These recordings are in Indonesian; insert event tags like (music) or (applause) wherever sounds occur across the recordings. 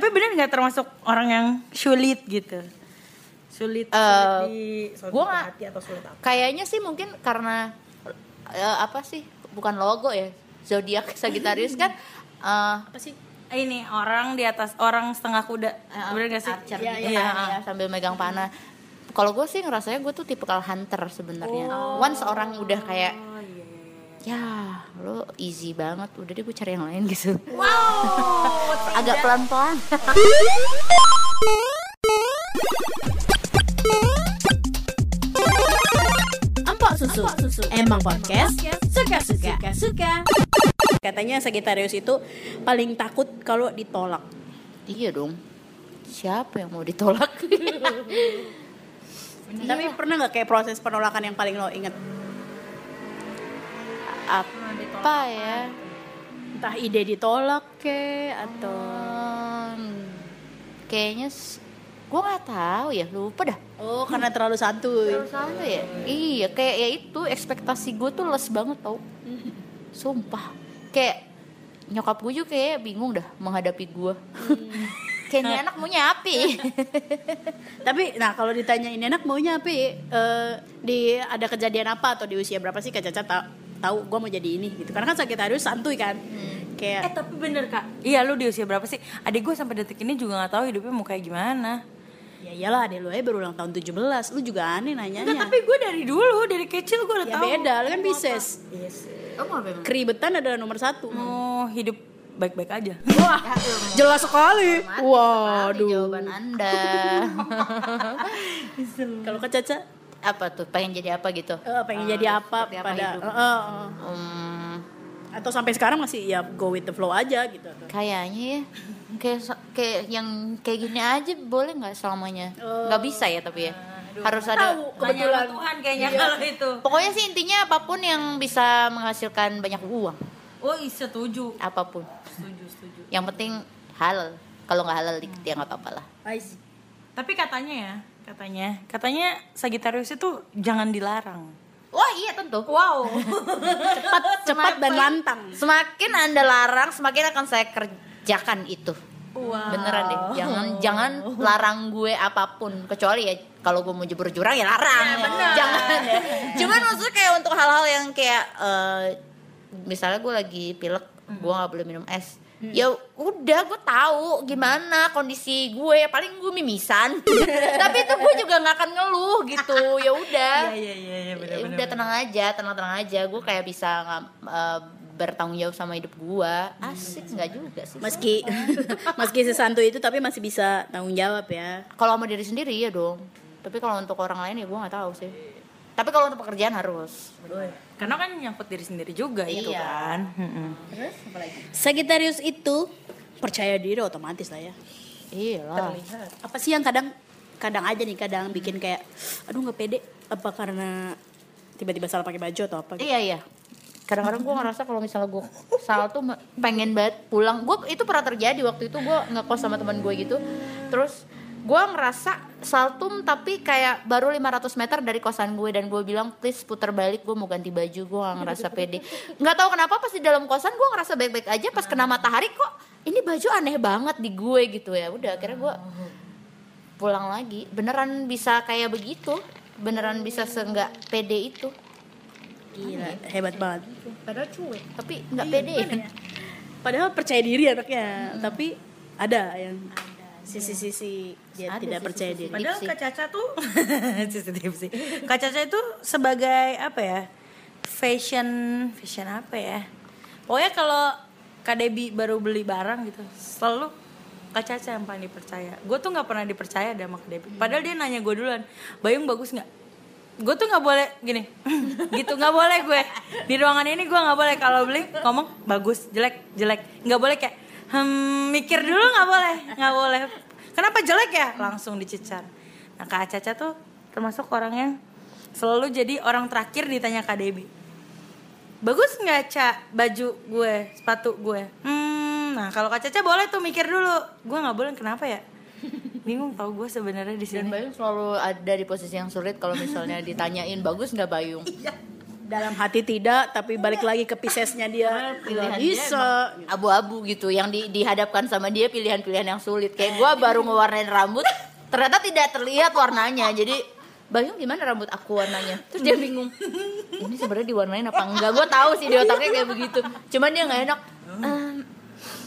Tapi bener nggak termasuk orang yang sulit gitu? Sulit, Eh, sulit di sulit gua nggak- hati atau sulit apa? Kayaknya sih mungkin karena eh, apa sih? Bukan logo ya. Zodiak (laughs) Sagittarius kan eh, Apa sih? Ini orang di atas orang setengah kuda. Eh, bener gak sih? Archer gitu iya. kan ya, sambil megang panah. Kalau gue sih ngerasanya gue tuh tipikal hunter sebenarnya. Once orang udah kayak Oh. Ya lo easy banget, udah deh gue cari yang lain gitu. Wow, Agak pelan-pelan. Empok susu. Emang podcast suka-suka. Suka. Katanya Sagittarius itu paling takut kalau ditolak. iya dong. Siapa yang mau ditolak? (laughs) Tapi pernah nggak kayak proses penolakan yang paling lo inget? Apa ya? Entah ide ditolak ke atau Hmm, kayaknya gue nggak tahu ya, lupa dah. oh karena terlalu santuy. Terus apa ya? Iya, kayak ya itu ekspektasi gue tuh les banget tau. Sumpah. Kayak nyokap gue juga kayak bingung dah menghadapi gue. Kayaknya anak maunya api. (laughs) Tapi nah kalau ditanya ini enak maunya ya? Eh, di ada kejadian apa atau di usia berapa sih Kak Caca tahu gue mau jadi ini gitu. Karena kan Sagittarius santuy kan. Eh Kayak tapi bener kak Iya lu di usia berapa sih Adik gue sampai detik ini juga gak tahu hidupnya mau kayak gimana ya iyalah adek lu aja berulang tahun 17. Lu juga aneh nanyanya. Enggak tapi gue dari dulu Dari kecil gue udah ya tahu beda, lu kan Pisces. Oh, mau apa emang? Keribetan adalah nomor satu. Mau hidup baik-baik aja (laughs) Wah, jelas sekali. Waduh. jawaban anda. (laughs) (laughs) Kalau Kak Caca apa tuh? Pengen jadi apa gitu? eh, pengen jadi apa apa pada hidup? eh, eh, eh. Hmm, atau sampai sekarang masih ya go with the flow aja gitu. kayaknya ya kayak kayak yang kayak gini aja boleh nggak selamanya? Oh. Nggak bisa ya tapi ya. Harus ada Tahu Kebetulan. Tuhan kayaknya kalau itu Pokoknya sih intinya apa pun yang bisa menghasilkan banyak uang, Oh iya setuju apa pun. Setuju setuju Yang penting halal. Kalau nggak halal dikit ya nggak apa-apa lah. Tapi katanya ya Katanya Katanya Sagittarius itu jangan dilarang Wah iya tentu. Wow (laughs) Cepat, cepat dan lantang. Semakin anda larang, semakin akan saya kerjakan itu. Wow Beneran deh. Jangan jangan larang gue apa pun kecuali ya kalau gue mau jebur jurang ya larang. Jangan ya. (laughs) Cuman maksudnya kayak untuk hal-hal yang kayak eh, misalnya gue lagi pilek, gue nggak boleh minum es. Ya udah gue tahu gimana kondisi gue. Paling gue mimisan. (laughs) Tapi itu gue juga nggak akan ngeluh gitu. Ya udah. Iya iya iya bener Ya bener udah tenang aja tenang tenang aja. Gue kayak bisa eh, bertanggung jawab sama hidup gue asik nggak juga sih. Meski (laughs) meski sesantu itu tapi masih bisa tanggung jawab ya. kalau sama diri sendiri ya dong. Tapi kalau untuk orang lain ya gue nggak tahu sih tapi kalau untuk pekerjaan harus. Karena kan nyangkut diri sendiri juga itu Iya. kan. Mm-mm. terus apa lagi? Sagittarius itu percaya diri otomatis lah ya. iya lah Apa sih yang kadang kadang aja nih kadang bikin kayak aduh nggak pede. Apa karena tiba-tiba salah pakai baju atau apa gitu. iya iya. Kadang-kadang gue ngerasa kalau misalnya gue salah tuh pengen banget pulang. Gue itu pernah terjadi waktu itu gue ngekos sama teman gue gitu. Terus gue ngerasa saltum tapi kayak baru 500 meter dari kosan gue dan gue bilang please putar balik gue mau ganti baju. Gue gak ngerasa pede. Nggak tahu kenapa pas di dalam kosan gue ngerasa baik-baik aja pas kena matahari kok ini baju aneh banget di gue gitu ya. Udah akhirnya gue pulang lagi. Beneran bisa kayak begitu. Beneran bisa seenggak pede itu. Gila, hebat banget. padahal cuek. Tapi nggak pede. Padahal percaya diri anaknya, tapi ada yang sisi-sisi dia Ada tidak sisi-sisi. percaya diri. Padahal. Kak Caca tuh (laughs) sensitif sih. Kak Caca itu sebagai apa ya? Fashion fashion apa ya? Pokoknya kalau Kak Debi baru beli barang gitu, selalu Kak Caca yang paling dipercaya. Gue tuh nggak pernah dipercaya deh sama Kak Debi. Padahal dia nanya gue duluan, Bayung bagus nggak? Gue tuh nggak boleh gini, (laughs) gitu nggak boleh gue di ruangan ini gue nggak boleh kalau beli ngomong bagus, jelek, jelek, nggak boleh kayak hmm, mikir dulu nggak boleh, nggak boleh. Kenapa jelek ya? Langsung dicecar. Nah Kak Caca tuh termasuk orang yang selalu jadi orang terakhir ditanya Kak Debi. Bagus nggak Ca baju gue, sepatu gue? Hmm, nah kalau Kak Caca boleh tuh mikir dulu. Gue nggak boleh kenapa ya? Bingung tau gue sebenarnya di dan sini. Bayung selalu ada di posisi yang sulit kalau misalnya (laughs) ditanyain bagus nggak Bayung dalam hati tidak tapi balik lagi ke Piscesnya dia. Pilihan nggak dia bisa. abu-abu gitu yang di- dihadapkan sama dia pilihan-pilihan yang sulit. Kayak gua baru ngewarnain rambut ternyata tidak terlihat warnanya. Jadi Bayung gimana rambut aku warnanya? Terus dia bingung. Ini sebenarnya diwarnain apa enggak? Gua tahu sih di otaknya kayak begitu. Cuman dia nggak enak. "Ehm,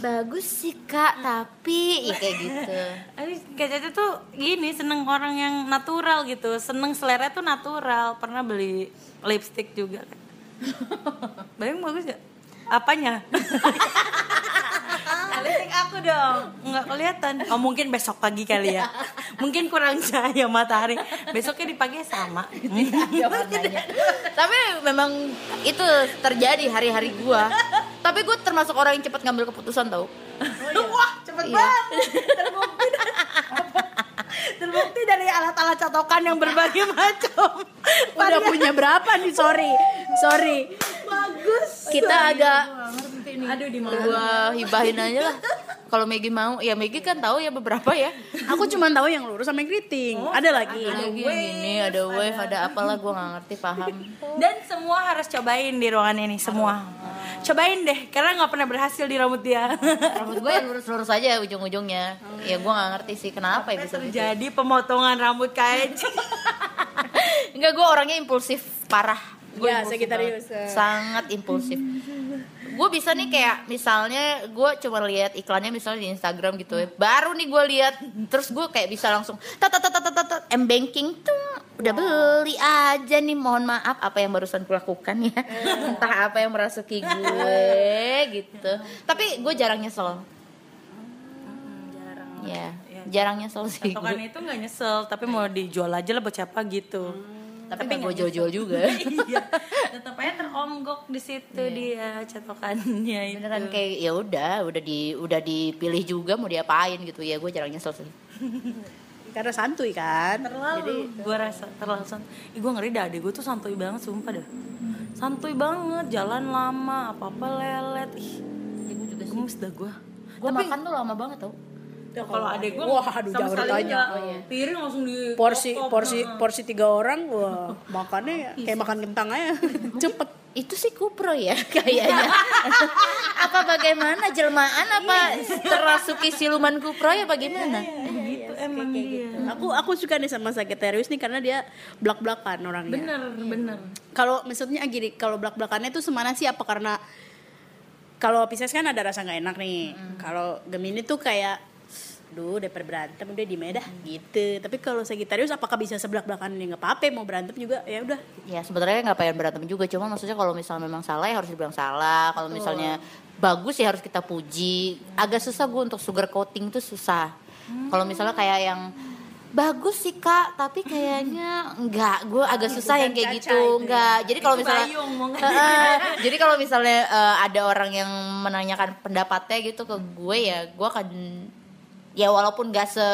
bagus sih kak tapi ya kayak gitu (laughs) Kak Caca tuh gini seneng orang yang natural gitu seneng selera tuh natural pernah beli lipstick juga kan (laughs) Bayang bagus gak? Apanya? (laughs) lipstick aku dong. Nggak kelihatan. Oh mungkin besok pagi kali ya. (laughs) Mungkin kurang cahaya matahari. Besoknya di pagi sama. Tapi memang itu terjadi hari-hari gua. Tapi gue termasuk orang yang cepat ngambil keputusan tau. Wah cepet Iya. banget. Terbukti terbukti dari alat-alat catokan yang berbagai (laughs) macam. Udah punya berapa nih? Sorry. Sorry. Bagus. Kita agak aduh di gua hibahin aja lah. Kalau Maggie mau ya Maggie kan tahu ya beberapa ya. Aku cuma tahu yang lurus sama yang keriting. Ada lagi. ada gini, gini ada wave ada apalah gua nggak ngerti paham. Dan semua harus cobain di ruangan ini semua. Cobain deh karena nggak pernah berhasil di rambut dia. Rambut gue yang lurus-lurus aja ujung-ujungnya. Ya gua nggak ngerti sih kenapa ya bisa begitu jadi pemotongan rambut kain enggak gue orangnya impulsif parah. Gua Ya, impulsif Sagittarius. sangat impulsif gue bisa nih kayak misalnya gue cuma lihat iklannya misalnya di Instagram gitu ya. Baru nih gue lihat terus gue kayak bisa langsung tat tat tat tat tat, tat m banking tuh udah beli aja nih. Mohon maaf apa yang barusan gue lakukan ya. (laughs) Entah apa yang merasuki gue gitu. Tapi gue jarang nyesel. Jarang ya jarang nyesel sih gue itu nggak nyesel tapi mau dijual aja lah buat siapa gitu tapi nggak gue jual-jual juga. (laughs) Iya. (laughs) Tetap aja teronggok di situ dia catokannya itu. Beneran kayak ya udah udah di udah dipilih juga mau diapain gitu. Ya gue jarang nyesel sih. (laughs) Karena santuy kan. Terlalu gue rasa terlalu santuy. Ih, gue ngeri dah gue tuh santuy banget sumpah dah. Santuy banget jalan lama apa apa lelet. Ih ya, gue juga sih. gemes dah gue gue makan tuh lama banget tau Ya, kalau adek gue Wah, aduh, jangan ditanya. piring langsung di porsi potong. porsi porsi tiga orang wah (laughs) makannya kayak makan kentang aja. Cepet. itu sih kupro ya (laughs) kayaknya. (laughs) Apa bagaimana jelmaan apa terasuki siluman kupro ya bagaimana? Gitu emang dia aku aku suka nih sama Sagittarius nih karena dia belak belakan orangnya. Bener bener. Kalau maksudnya gini kalau belak belakannya tuh semana sih? Apa karena kalau Pisces kan ada rasa nggak enak nih. Kalau Gemini tuh kayak duh daripada berantem udah di medah gitu. Tapi kalau Sagittarius apakah bisa sebelak belakan ya nggak apa-apa mau berantem juga ya udah. Ya sebenarnya nggak pengen berantem juga cuma maksudnya kalau misalnya memang salah ya harus dibilang salah. Kalau misalnya bagus ya harus kita puji. Agak susah gue untuk sugar coating tuh susah. Kalau misalnya kayak yang bagus sih kak tapi kayaknya enggak gue agak susah yang kayak gitu. enggak jadi kalau misalnya (laughs) jadi kalau misalnya eh, ada orang yang menanyakan pendapatnya gitu ke gue ya gue akan ya walaupun gak se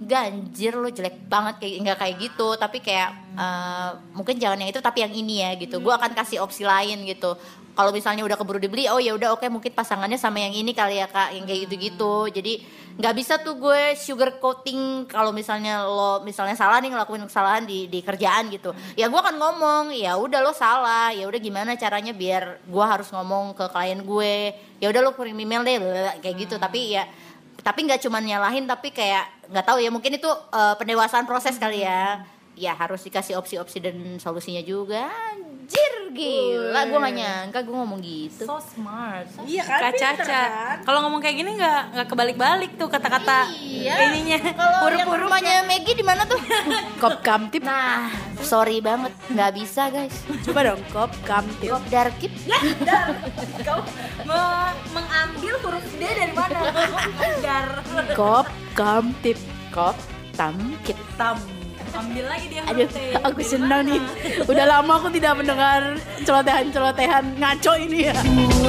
ganjir lo jelek banget kayak nggak kayak gitu tapi kayak eh, mungkin jangan yang itu tapi yang ini ya gitu. Gue akan kasih opsi lain gitu. Kalau misalnya udah keburu dibeli oh ya udah oke mungkin pasangannya sama yang ini kali ya kak yang kayak gitu gitu jadi nggak bisa tuh gue sugar coating kalau misalnya lo misalnya salah nih ngelakuin kesalahan di di kerjaan gitu. Ya gue akan ngomong ya udah lo salah. Ya udah gimana caranya biar gue harus ngomong ke klien gue? Ya udah lo kirim email deh kayak gitu. Tapi ya tapi nggak cuma nyalahin tapi kayak nggak tahu ya mungkin itu eh, pendewasaan proses kali ya. Ya harus dikasih opsi-opsi dan solusinya juga anjir gila. Gue gak nyangka gue ngomong gitu. So smart. Iya kan, Kak Caca. kan? kalau ngomong kayak gini nggak nggak kebalik-balik tuh kata-kata Iya. ininya. Kalau yang rumahnya Maggie di mana tuh? (laughs) Kop kamtip. Nah. Sorry banget nggak bisa guys. Coba dong kop kamtip. Kop darkip. Kau me- mengambil huruf D dari mana? (laughs) Dar. Kop kamtip. Kop tamkip. Tam ambil lagi dia Aduh, T. aku senang mana? nih. Udah lama aku tidak mendengar celotehan-celotehan ngaco ini ya.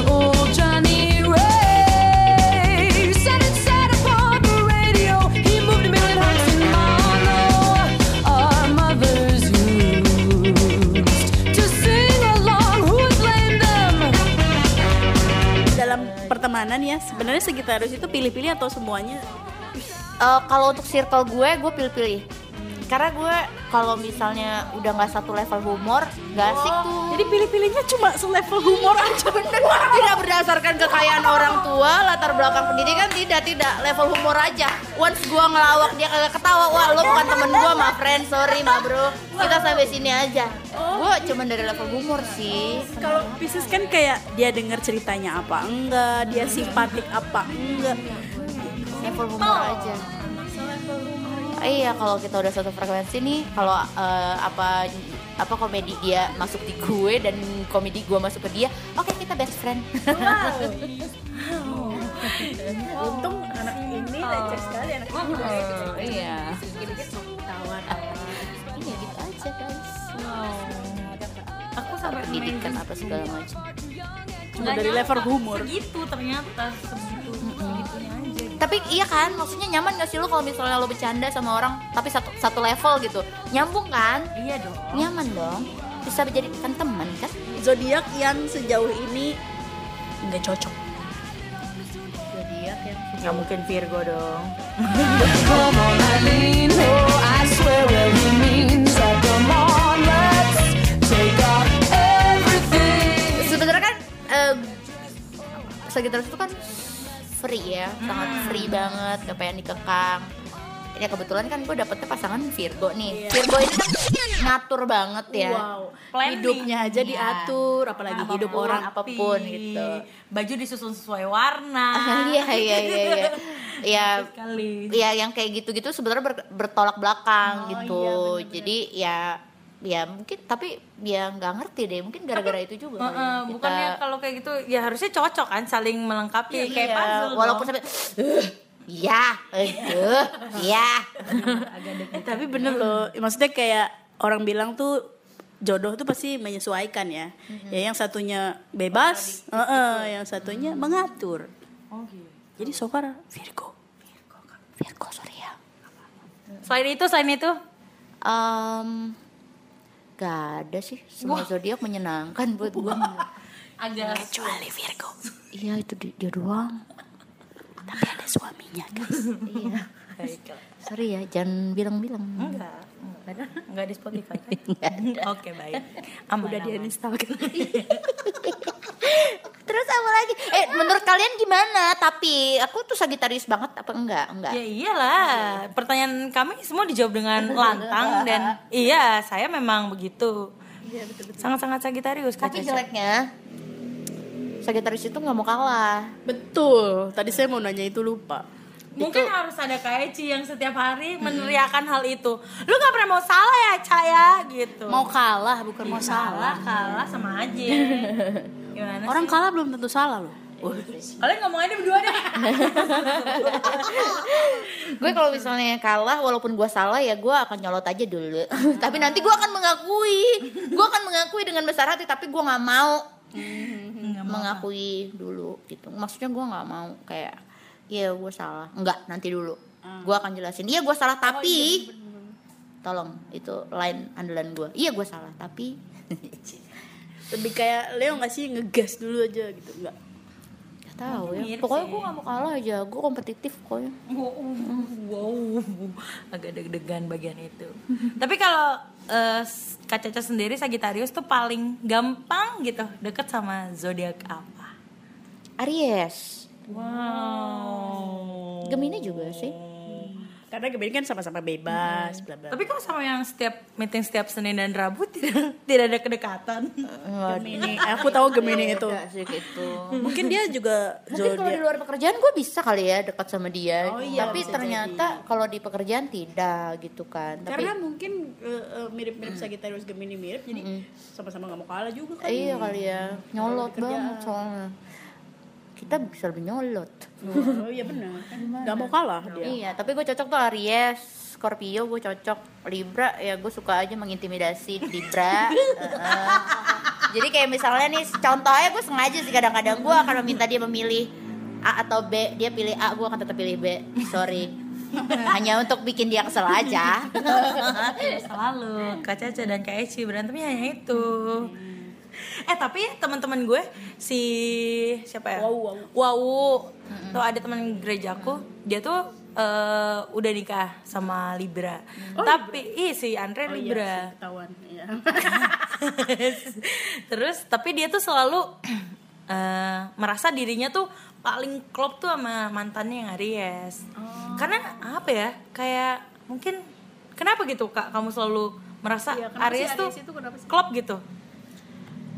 Old Johnny Ray said it said upon the radio. He moved a million hearts in Marlow. Our mothers used to sing along. Who would blame them? Dalam pertemanan ya, sebenarnya Sagittarius itu pilih-pilih atau semuanya? Eh, kalau untuk circle gue gue pilih-pilih karena gue kalau misalnya udah nggak satu level humor nggak asik tuh. Jadi pilih-pilihnya cuma selevel humor aja. bener. Tidak berdasarkan kekayaan orang tua latar belakang pendidikan tidak tidak. Level humor aja. Once gua ngelawak dia kagak ketawa. Wah lo bukan temen gua ma friend. Sorry ma bro. Kita sampai sini aja. Gua cuman dari level humor sih. Kalau Pisces kan kayak dia denger ceritanya apa enggak, dia simpatik apa enggak. level humor aja Ah, iya kalau kita udah satu frekuensi nih kalau eh, apa apa komedi dia masuk di gue dan komedi gue masuk ke dia oke kita best friend. Untung anak ini leceh sekali anak ini. Oh, iya. Iya gitu aja guys. Aku sampai pendidikan apa segala macam. Cuma dari level humor. Segitu ternyata. Tapi iya kan maksudnya nyaman gak sih lo kalau misalnya lo bercanda sama orang tapi satu satu level gitu nyambung kan Iya dong. nyaman dong bisa dijadikan teman kan Zodiak yang sejauh ini nggak cocok. zodiak yang Gak mungkin Virgo dong. (laughs) Oh, everything. sebenarnya kan eh, Sagittarius itu kan free ya sangat free banget gak pengen dikekang ya kebetulan kan gue dapetnya pasangan Virgo nih Virgo ini kan ngatur banget ya Wow. Planning. Hidupnya aja Iya. diatur, apalagi hidup Apa pun, orang. apa pun gitu Baju disusun sesuai warna. (laughs) iya iya iya iya (laughs) ya ya yang kayak gitu-gitu sebenarnya ber- bertolak belakang Oh, gitu iya, bener-bener. jadi ya ya mungkin tapi ya nggak ngerti deh mungkin gara-gara itu juga ya. Heeh, Kita- bukannya kalau kayak gitu ya harusnya cocok kan saling melengkapi kayak Iya, puzzle walaupun dong. sampai "Eh, ya aduh ya Tapi bener loh, maksudnya kayak orang bilang tuh jodoh tuh pasti menyesuaikan ya. Ya yang satunya bebas, heeh, yang satunya mengatur. Oh, gitu. Jadi so far Virgo. Virgo sorry ya Selain itu, selain itu, Em, gak ada sih. Semua zodiak menyenangkan buat gue agak Kecuali Virgo. iya itu di- dia doang. Tapi ada suaminya guys. iya. Sorry ya jangan bilang-bilang. Enggak, enggak, enggak di Spotify kan? (laughs) Oke, baik. Aman, Udah aman. di install kan. (laughs) terus apa lagi eh menurut kalian gimana tapi aku tuh Sagitarius banget apa enggak enggak Ya iyalah, pertanyaan kami semua dijawab dengan lantang dan (laughs) iya, saya memang begitu. Sangat-sangat Sagitarius tapi Caca. jeleknya Sagitarius itu nggak mau kalah Betul. Tadi saya mau nanya itu lupa. Mungkin harus ada Kak Eci yang setiap hari meneriakan hal itu. Lu gak pernah mau salah ya, Caya gitu. Mau kalah bukan mau salah, kalah sama aja. (laughs) Gimana Orang sih? kalah belum tentu salah loh. Kalian ngomong aja berdua deh. (laughs) gue kalau misalnya kalah walaupun gue salah ya gue akan nyolot aja dulu (laughs) tapi nanti gue akan mengakui gue akan mengakui dengan besar hati tapi gue nggak mau mengakui dulu gitu maksudnya gue nggak mau kayak iya gue salah. Enggak nanti dulu. Gue akan jelasin. Iya gue salah tapi tolong itu line andalan gue iya gue salah tapi (laughs) Lebih kayak Leo nggak sih ngegas dulu aja gitu? Enggak. Gak tahu ya. Pokoknya gue nggak mau kalah aja. Gue kompetitif pokoknya. Wow, agak deg-degan bagian itu. Tapi kalau eh, Kak Caca sendiri Sagittarius tuh paling gampang gitu. Deket sama zodiak apa? Aries Wow. Gemini juga sih Karena Gemini kan sama-sama bebas, bla bla. Tapi kok sama yang setiap meeting setiap Senin dan Rabu tidak (laughs) tidak ada kedekatan? Gemini, aku tahu Gemini itu. Beda sih gitu. Mungkin dia juga Mungkin kalau di luar pekerjaan gue bisa kali ya dekat sama dia. Oh iya, Tapi ternyata kalau di pekerjaan tidak gitu kan. Tapi Karena mungkin eh, eh, mirip-mirip Sagittarius Gemini mirip, jadi sama-sama nggak mau kalah juga kan. iya kali ya. Nyolot banget soalnya. Kita bisa lebih nyolot. Oh iya benar. Gak mau kalah dia. Iya, tapi gue cocok tuh Aries, Scorpio gue cocok, Libra ya gue suka aja mengintimidasi Libra. Heeh. (laughs) Jadi kayak misalnya nih contohnya gue sengaja sih kadang-kadang gue akan meminta dia memilih A atau B, dia pilih A, gue akan tetap pilih B. Sorry. Hanya untuk bikin dia kesel aja. (laughs) Selalu Kak Caca dan Kak Eci berantemnya hanya itu. Eh tapi teman-teman gue si siapa ya? Wow, wow. Wow. Tuh ada teman gerejaku, dia tuh eh, udah nikah sama Libra. Tapi ih si Andre Oh Libra. iya, sih, ketahuan. Iya. (laughs) Terus tapi dia tuh selalu (clears throat) eh, merasa dirinya tuh paling klop tuh sama mantannya yang Aries. Oh. Karena apa ya? Kayak mungkin kenapa gitu Kak kamu selalu merasa Iya, Aries tuh Aries itu sih? klop gitu?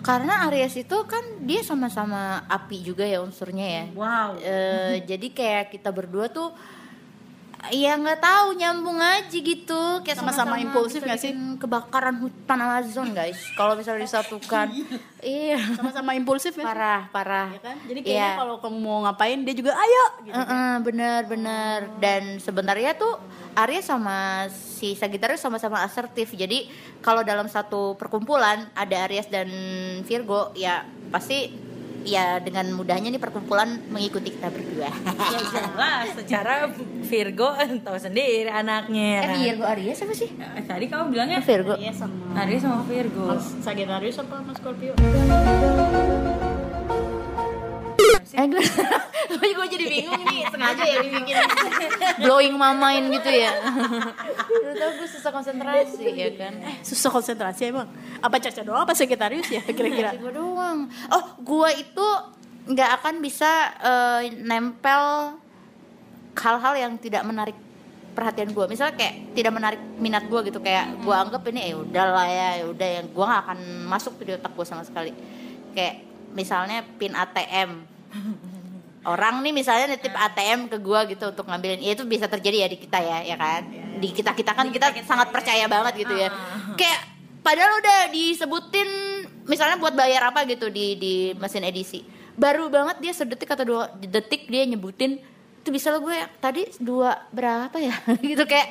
Karena Aries itu kan dia sama-sama api juga ya unsurnya ya. Wow. Eh, jadi kayak kita berdua tuh ya nggak tahu nyambung aja gitu kayak Sama-sama impulsif nggak sih? kebakaran hutan Amazon guys kalau misalnya disatukan (laughs) iya Sama-sama impulsif ya. parah parah Ya kan? Jadi kayaknya Iya. kalau kamu mau ngapain dia juga ayo gitu. Heeh, bener bener dan sebenarnya tuh Aries sama si Sagittarius sama-sama asertif jadi kalau dalam satu perkumpulan ada Aries dan Virgo ya pasti ya dengan mudahnya nih perkumpulan mengikuti kita berdua Ya jelas secara Virgo tahu sendiri anaknya. ya eh kan? Virgo Aries apa sih Eh, Tadi kamu bilangnya Virgo Iya sama Aries sama Virgo. Sagittarius apa sama Scorpio? Eh gue (laughs) gue jadi bingung nih sengaja ya dibikin. (laughs) Blowing mamain gitu ya. Udah tau gue susah konsentrasi ya kan? Susah konsentrasi emang. Apa Caca doang apa Sagittarius ya kira-kira? gue doang. Oh gue itu nggak akan bisa eh, nempel hal-hal yang tidak menarik perhatian gue misalnya kayak tidak menarik minat gue gitu kayak gue anggap ini ya udahlah ya ya udah yang gue nggak akan masuk di otak gue sama sekali. Kayak misalnya pin ATM orang nih misalnya nitip ATM ke gue gitu untuk ngambilin ya itu bisa terjadi ya di kita ya ya kan? Di kita kita kan kita sangat percaya banget gitu ya. Kayak padahal udah disebutin misalnya buat bayar apa gitu di di mesin edisi. Baru banget dia sedetik atau dua detik dia nyebutin itu bisa lo gue tadi dua berapa ya? (laughs) Gitu kayak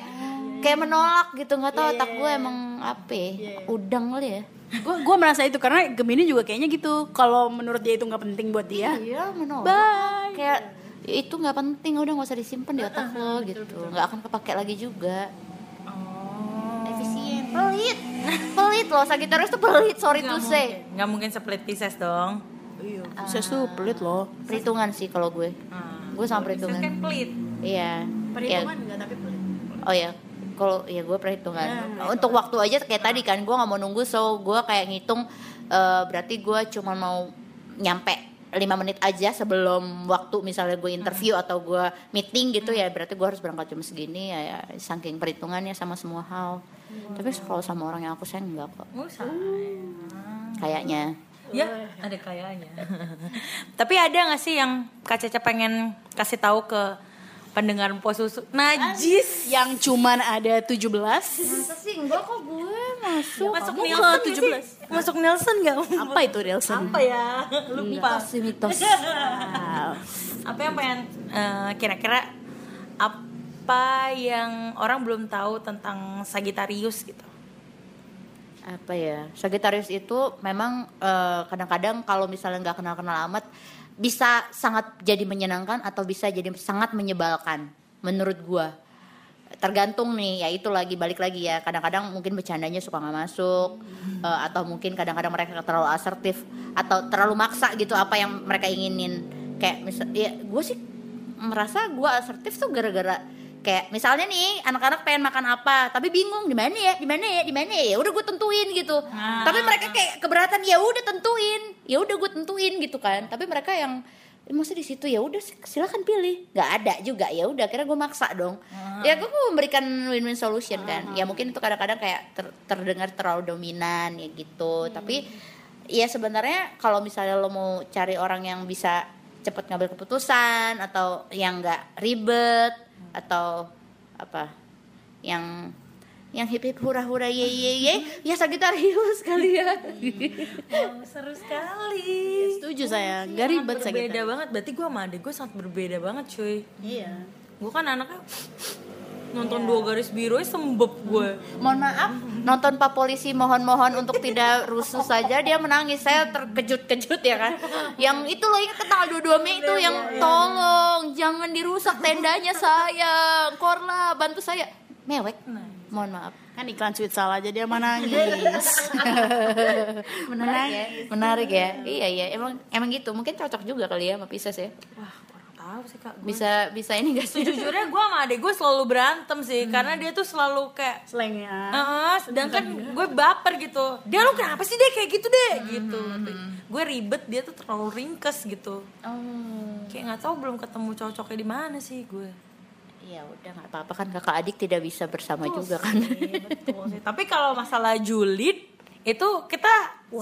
kayak menolak gitu nggak tahu otak gue emang apa ya, udang kali ya gue gue merasa itu karena Gemini juga kayaknya gitu. Kalau menurut dia itu nggak penting buat dia. iya menolak Bye. kayak "Ya itu nggak penting udah nggak usah disimpan di otak lo gitu nggak akan kepake lagi juga efisien pelit pelit loh Sagittarius tuh pelit sorry to say Nggak mungkin split Pisces dong. Iya. Pisces tuh pelit loh. perhitungan sih kalau gue Hmm. gue sama Pisces perhitungan kan pelit. iya Perhitungan Ya, enggak tapi pelit. oh ya kalau ya gue perhitungan. Untuk waktu aja kayak tadi kan gue nggak mau nunggu so gue kayak ngitung eh, berarti gue cuma mau nyampe lima menit aja sebelum waktu misalnya gue interview atau gue meeting gitu ya berarti gue harus berangkat jam segini ya, ya saking perhitungannya sama semua hal. Tapi kalau sama orang yang aku sayang enggak kok. Sayang. kayaknya. Ya, ada kayaknya. (laughs) Tapi ada gak sih yang Kak Caca pengen kasih tahu ke pendengar Po Susu? Najis. Yang cuman ada 17 masa sih enggak kok gue masuk Masuk Kamu Nielsen ke nggak sih? 17? Masuk Nielsen gak? Apa itu Nelson? Apa ya? Lupa. mitos sih mitos Apa yang pengen eh, kira-kira apa yang orang belum tahu tentang Sagittarius gitu? apa ya Sagittarius itu memang eh, kadang-kadang kalau misalnya nggak kenal-kenal amat bisa sangat jadi menyenangkan atau bisa jadi sangat menyebalkan menurut gua. Tergantung nih ya itu lagi balik lagi ya. Kadang-kadang mungkin bercandanya suka nggak masuk eh, atau mungkin kadang-kadang mereka terlalu asertif atau terlalu maksa gitu apa yang mereka inginin. Kayak misal ya gue sih merasa gua asertif tuh gara-gara kayak misalnya nih anak-anak pengen makan apa tapi bingung di mana ya di mana ya di mana ya udah gue tentuin gitu. Tapi mereka kayak keberatan ya udah tentuin ya udah gue tentuin gitu kan. Tapi mereka yang "Eh, masa di situ ya udah silakan pilih. Nggak ada juga ya udah akhirnya gue maksa dong. Ya gue mau memberikan win-win solution kan. Ya mungkin itu kadang-kadang kayak ter- terdengar terlalu dominan ya gitu. Tapi ya sebenarnya kalau misalnya lo mau cari orang yang bisa cepet ngambil keputusan atau yang nggak ribet atau apa yang yang hip hip hura hura ye ye ye ya Sagittarius kali ya Wow, seru sekali. Setuju saya, gak ribet Sangat saya berbeda banget. Berarti gue sama adik gue sangat berbeda banget cuy. Iya. Gue kan anaknya nonton dua garis biru sembep gue. mohon maaf nonton Pak Polisi mohon-mohon untuk tidak rusuh saja dia menangis. Saya terkejut-kejut ya kan? Yang itu loh ingat tanggal 22 Mei itu yang tolong jangan dirusak tendanya sayang. Korla bantu saya. Mewek. Mohon maaf. Kan iklan sweet salah aja dia menangis. (laughs) menarik ya. Menarik ya. Iya iya. Emang emang gitu. Mungkin cocok juga kali ya sama Pisces ya. Wah, tahu sih kak Gua- Bisa bisa ini gak sih? sejujurnya gue sama adek gue selalu berantem sih karena dia tuh selalu kayak Slangnya. Heeh, sedangkan gue baper gitu. Dia lu kenapa sih deh kayak gitu deh gitu. Gue ribet dia tuh terlalu ringkes gitu. Oh. Kayak nggak tahu belum ketemu cocoknya di mana sih gue. Ya udah nggak apa-apa kan kakak adik tidak bisa bersama juga kan. Iya, betul sih. Tapi kalau masalah julid itu kita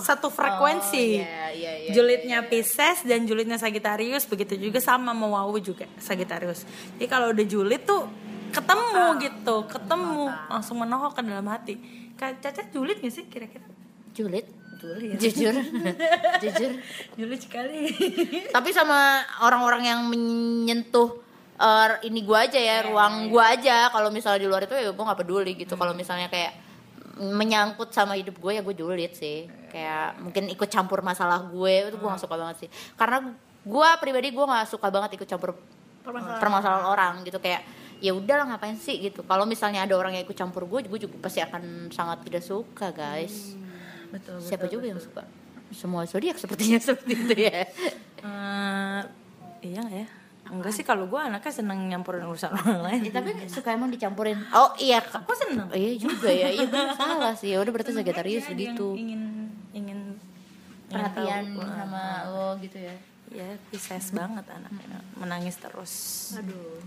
satu frekuensi. iya, iya, iya, Julidnya Pisces dan julidnya Sagittarius begitu juga sama mau Wawu juga Sagittarius. Jadi kalau udah julid tuh ketemu gitu, ketemu langsung menohok ke dalam hati. Kak Caca julid gak sih kira-kira? Julid, Julid. jujur, (laughs) jujur. Julid sekali. Tapi sama orang-orang yang menyentuh eh, ini gua aja ya, ruang gua aja. Kalau misalnya di luar itu ya gua nggak peduli gitu. Kalau misalnya kayak menyangkut sama hidup gue ya gue julid sih. Kayak mungkin ikut campur masalah gue itu gue gak suka banget sih. Karena gua pribadi gue nggak suka banget ikut campur permasalahan, orang gitu kayak ya udahlah ngapain sih gitu. Kalau misalnya ada orang yang ikut campur gue, gue juga pasti akan sangat tidak suka guys. betul, Siapa juga yang suka? Semua zodiak sepertinya (laughs) seperti itu ya. Eh, iya ya? Enggak sih kalau gue anaknya seneng nyampurin urusan orang lain. Ya, tapi suka emang dicampurin. Oh iya, Kak. Aku seneng. Oh, iya juga ya. Iya bener, salah sih. Ya udah berarti Dia Sagittarius yang gitu. Ingin ingin Perhatian ingin tahu. sama lo gitu ya. Ya, Pisces banget anaknya. Menangis terus. Aduh.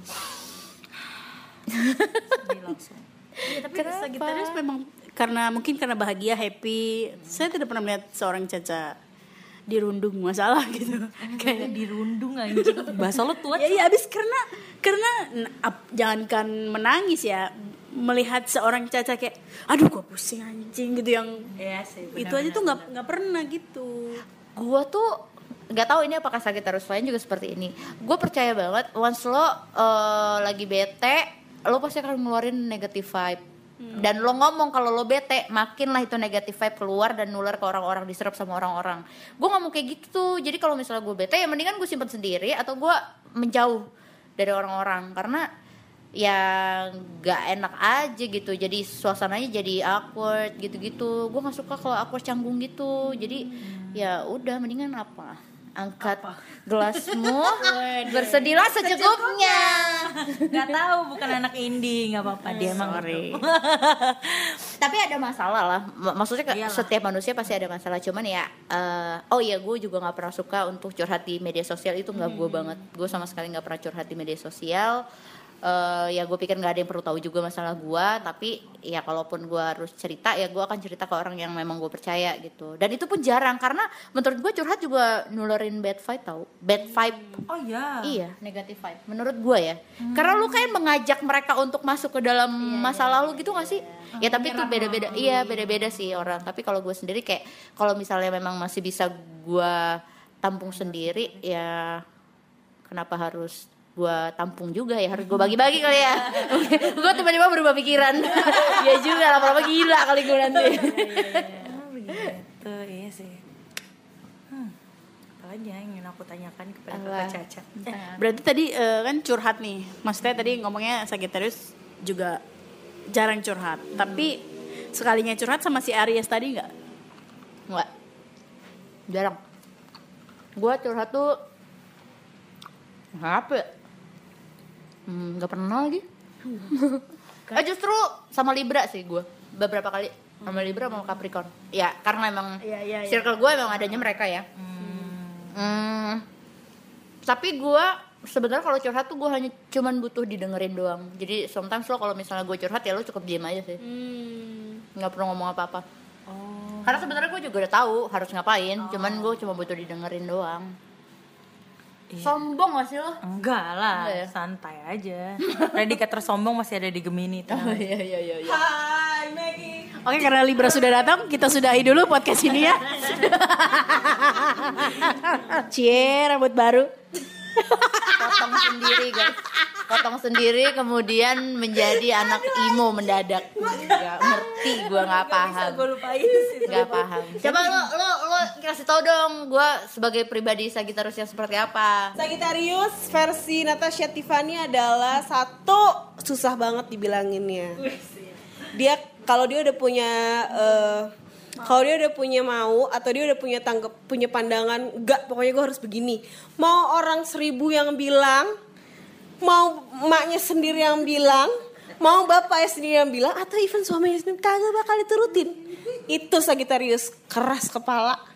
Sedih langsung. Iya, tapi Kenapa? Sagittarius memang karena mungkin karena bahagia, happy. Saya tidak pernah melihat seorang Caca dirundung masalah (laughs) gitu. Kayak dirundung anjing. Bahasa lu tua. ya iya abis karena karena ap- jangankan menangis ya melihat seorang Caca kayak aduh gua pusing anjing gitu yang Iya sih. itu aja tuh nggak nggak pernah gitu. Gua tuh nggak tahu ini apakah Sagittarius lain juga seperti ini. Gue percaya banget once lo eh, lagi bete, lo pasti akan ngeluarin negative vibe. Dan lo ngomong kalau lo bete, makin lah itu negative vibe keluar dan nular ke orang-orang, diserap sama orang-orang. Gue nggak mau kayak gitu. Jadi kalau misalnya gue bete, ya mendingan gue simpan sendiri atau gue menjauh dari orang-orang. Karena ya nggak enak aja gitu. Jadi suasananya jadi awkward gitu-gitu. Gue nggak suka kalau awkward canggung gitu. Jadi ya udah mendingan apa angkat gelasmu. (laughs) Bersedihlah secukupnya. Gak tahu bukan anak indie nggak apa-apa dia emang Sorry. (laughs) tapi ada masalah lah. Maksudnya Iyalah. setiap manusia pasti ada masalah. Cuman ya eh, oh iya gue juga nggak pernah suka untuk curhat di media sosial. Itu nggak gue banget. Gue sama sekali nggak pernah curhat di media sosial Eh, ya gue pikir nggak ada yang perlu tahu juga masalah gue tapi ya kalaupun gue harus cerita ya gue akan cerita ke orang yang memang gue percaya gitu dan itu pun jarang karena menurut gue curhat juga nulerin bad vibe tau bad vibe Oh iya. Iya, negatif vibe. Menurut gue ya. Karena lu kayak mengajak mereka untuk masuk ke dalam masa lalu gitu gak sih? Ya tapi itu beda-beda. Iya, beda-beda sih orang. Tapi kalau gue sendiri kayak kalau misalnya memang masih bisa gue tampung sendiri ya kenapa harus gue tampung juga ya harus gue bagi-bagi kali ya (laughs) gue tiba-tiba berubah pikiran (laughs) ya juga lama-lama gila kali gue nanti (laughs) Oh, begitu, iya sih. Hmm. Apa aja yang ingin aku tanyakan kepada? Kakak Caca? Berarti tadi eh, kan curhat nih. Maksudnya tadi ngomongnya Sagittarius juga jarang curhat. Tapi sekalinya curhat sama si Aries tadi nggak? Enggak. Jarang. Gua curhat tuh apa? Ya? Hmm, gak pernah lagi. eh justru sama Libra sih gua beberapa kali sama Libra sama Capricorn. Ya karena emang Iya, iya, iya. circle gue emang adanya mereka ya. Hmm. Tapi gua sebenarnya kalau curhat tuh gue hanya cuman butuh didengerin doang. Jadi sometimes lo kalau misalnya gue curhat ya lo cukup diem aja sih. nggak perlu ngomong apa-apa. Karena sebenarnya gue juga udah tahu harus ngapain, cuman gue cuma butuh didengerin doang. Sombong gak sih lo? Enggak lah, Enggak ya? santai aja. Predikat tersombong masih ada di Gemini. tenang. iya iya iya. iya. Hai Maggie. Oke karena Libra sudah datang, kita sudahi dulu podcast ini ya. (laughs) Cie rambut baru. Potong sendiri guys. Potong sendiri kemudian menjadi anak imo mendadak. Gak ngerti gue nggak paham. Gue lupain sih. Gak paham. Coba lo lo lo kasih tau dong, gue sebagai pribadi Sagittarius yang seperti apa? Sagittarius versi Natasha Tiffany adalah satu susah banget dibilanginnya. Dia kalau dia udah punya eh, Kalau dia udah punya mau atau dia udah punya tanggap punya pandangan, enggak pokoknya gue harus begini. Mau orang seribu yang bilang, mau emaknya sendiri yang bilang, mau bapaknya sendiri yang bilang, atau even suaminya sendiri kagak bakal diturutin. Itu Sagittarius keras kepala.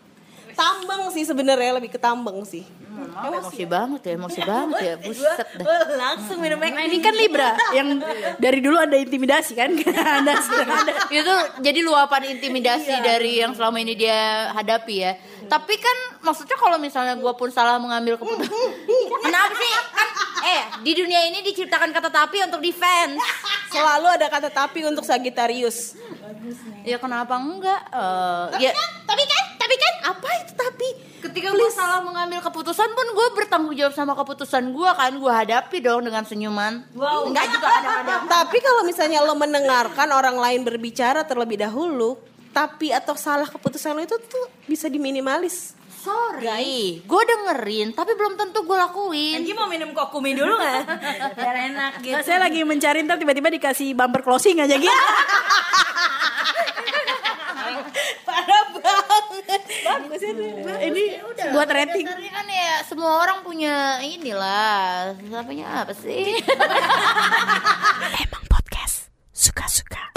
Tambang sih sebenarnya lebih ke tambang sih. emosi banget ya emosi banget ya buset dah. Langsung minum Nah ini kan Libra yang dari dulu ada intimidasi kan? (laughs) Ada, ada. itu jadi luapan intimidasi dari yang selama ini dia hadapi ya. Tapi kan maksudnya kalau misalnya gue pun salah mengambil keputusan (laughs) kenapa sih? Kan eh di dunia ini diciptakan kata tapi untuk defense. Selalu ada kata tapi untuk Sagittarius. ya kenapa enggak? Eh, ya Tapi kan, tapi kan apa itu tapi? ketika gue salah mengambil keputusan pun gue bertanggung jawab sama keputusan gue kan gue hadapi dong dengan senyuman Wow. enggak juga ada-ada (laughs) Tapi kalau misalnya lo mendengarkan orang lain berbicara terlebih dahulu, tapi atau salah keputusan lo itu tuh bisa diminimalis. sorry gue dengerin tapi belum tentu gue lakuin Anji mau minum kokumi dulu nggak? (laughs) Biar enak gitu. Saya lagi mencari ntar tiba-tiba dikasih bumper closing aja gitu. (laughs) Bagus itu. ini buat rating kan ya semua orang punya inilah Namanya apa sih? (laughs) Emang podcast suka-suka.